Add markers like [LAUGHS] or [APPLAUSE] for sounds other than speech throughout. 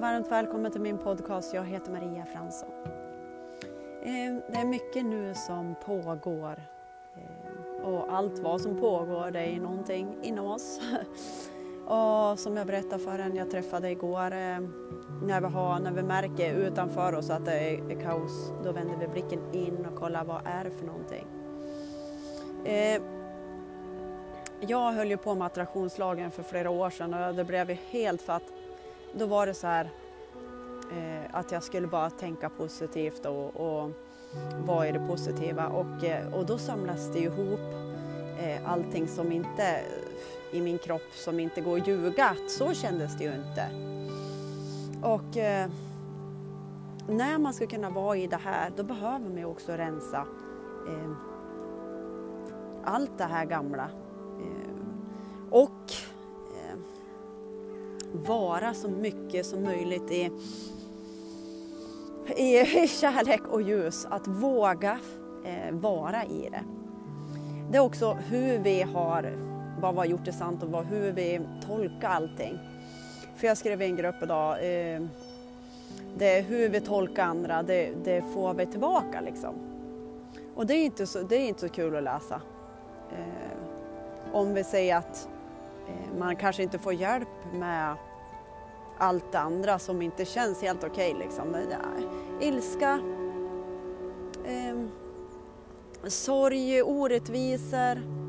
och varmt välkommen till min podcast. Jag heter Maria Fransson. Ehm, det är mycket nu som pågår ehm, och allt vad som pågår det är någonting inom oss. [LAUGHS] Och som jag berättade för en jag träffade igår, ehm, när vi, har, när vi märker utanför oss att det är kaos, då vänder vi blicken in och kollar vad är det för någonting. Jag höll ju på med attraktionslagen för flera år sedan och det blev ju helt för att då var det så här eh, att jag skulle bara tänka positivt och, och vad är det positiva och, eh, och då samlas det ihop eh, allting som inte eh, i min kropp som inte går att ljuga. Så kändes det ju inte. Och eh, när man ska kunna vara i det här då behöver man ju också rensa eh, allt det här gamla. Eh, och vara så mycket som möjligt i, i kärlek och ljus. Att våga eh, vara i det. Det är också hur vi har, vad vi har gjort det sant och vad, hur vi tolkar allting. För jag skrev i en grupp idag, eh, det är hur vi tolkar andra, det, det, får vi tillbaka liksom. Och det är inte så, det är inte så kul att läsa. Eh, om vi säger att Eh, man kanske inte får hjälp med allt det andra som inte känns helt okej. Okay, liksom. Ilska, eh, sorg, orättvisor.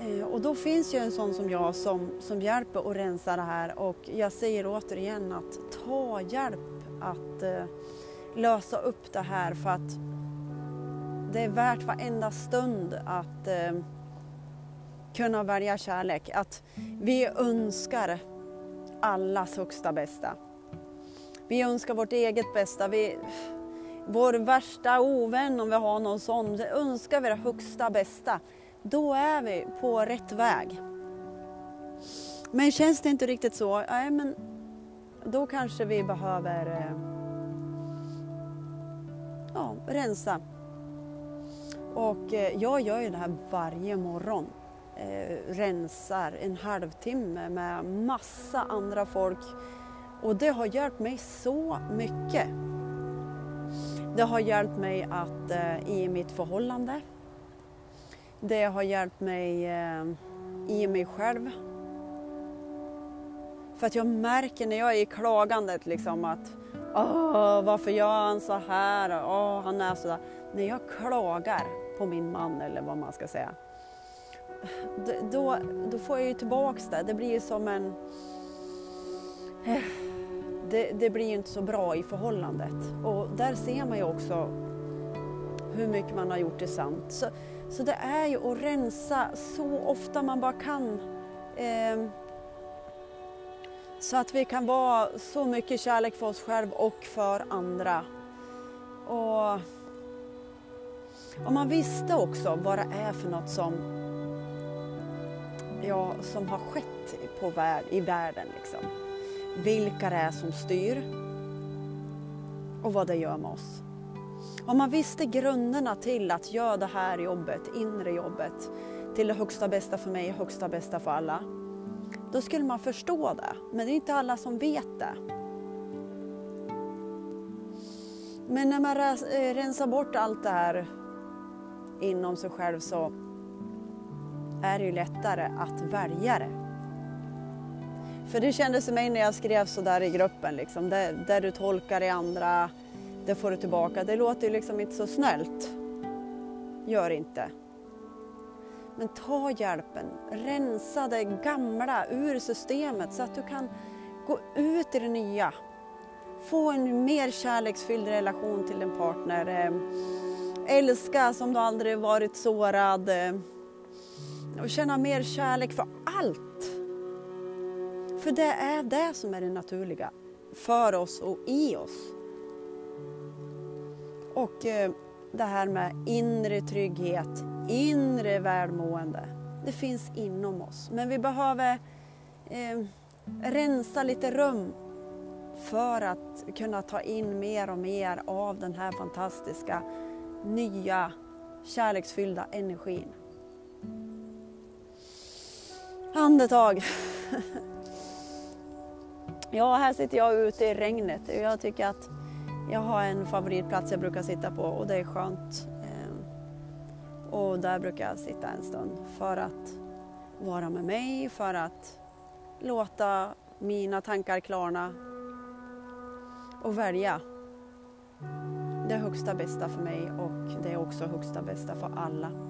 Eh, och då finns ju en sån som jag som, som hjälper och rensar det här och jag säger återigen att ta hjälp att eh, lösa upp det här för att det är värt varenda stund att eh, kunna välja kärlek. Att vi önskar allas högsta bästa. Vi önskar vårt eget bästa. Vi, vår värsta ovän, om vi har någon sån, önskar vi det högsta bästa. Då är vi på rätt väg. Men känns det inte riktigt så, nej men då kanske vi behöver eh, ja, rensa. Och eh, jag gör ju det här varje morgon eh, rensar en halvtimme med massa andra folk och det har hjälpt mig så mycket. Det har hjälpt mig att eh, i mitt förhållande. Det har hjälpt mig eh, i mig själv. För att jag märker när jag är i klagandet liksom att Åh, varför gör han så här? Åh, han är så där. När jag klagar på min man eller vad man ska säga då, då får jag ju tillbaks det. Det blir ju som en... Det, det blir ju inte så bra i förhållandet. Och där ser man ju också hur mycket man har gjort det sant. Så, så det är ju att rensa så ofta man bara kan. Eh, så att vi kan vara så mycket kärlek för oss själva och för andra. Och om man visste också vad det är för något som ja, som har skett på värld, i världen. Liksom. Vilka det är som styr och vad det gör med oss. Om man visste grunderna till att göra det här jobbet, inre jobbet, till det högsta bästa för mig, högsta bästa för alla. Då skulle man förstå det, men det är inte alla som vet det. Men när man eh, rensar bort allt det här inom sig själv så är det ju lättare att välja det. För det kändes för mig när jag skrev så där i gruppen, liksom, där, där du tolkar i andra, det får du tillbaka. Det låter ju liksom inte så snällt. Gör inte. Men ta hjälpen, rensa det gamla ur systemet så att du kan gå ut i det nya. Få en mer kärleksfylld relation till din partner. Älska som du aldrig varit sårad. Och känna mer kärlek för allt. För det är det som är det naturliga för oss och i oss. Och eh, det här med inre trygghet, inre välmående, det finns inom oss. Men vi behöver eh, rensa lite rum för att kunna ta in mer och mer av den här fantastiska, nya, kärleksfyllda energin. Andetag. [LAUGHS] Ja, här sitter jag ute i regnet. Jag tycker att jag har en favoritplats jag brukar sitta på och det är skönt. Ehm, och där brukar jag sitta en stund för att vara med mig, för att låta mina tankar klarna och välja det högsta bästa för mig och det är också högsta bästa för alla.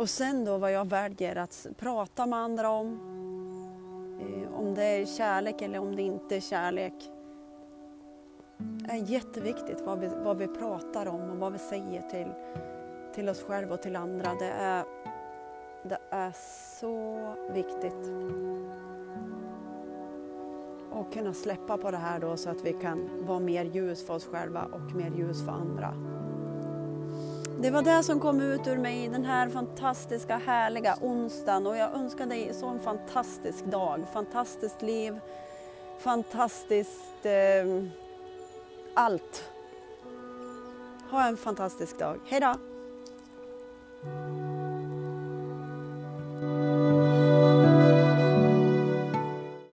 Och sen då vad jag väljer att prata med andra om. Eh, om det är kärlek eller om det inte är kärlek. Det är jätteviktigt vad vi, vad vi pratar om och vad vi säger till, till oss själva och till andra. Det är, det är så viktigt och kunna släppa på det här då så att vi kan vara mer ljus för oss själva och mer ljus för andra. Det var det som kom ut ur mig den här fantastiska, härliga onsdagen och jag önskar dig en sån fantastisk dag, fantastiskt liv, fantastiskt eh, allt. Ha en fantastisk dag. Hej då!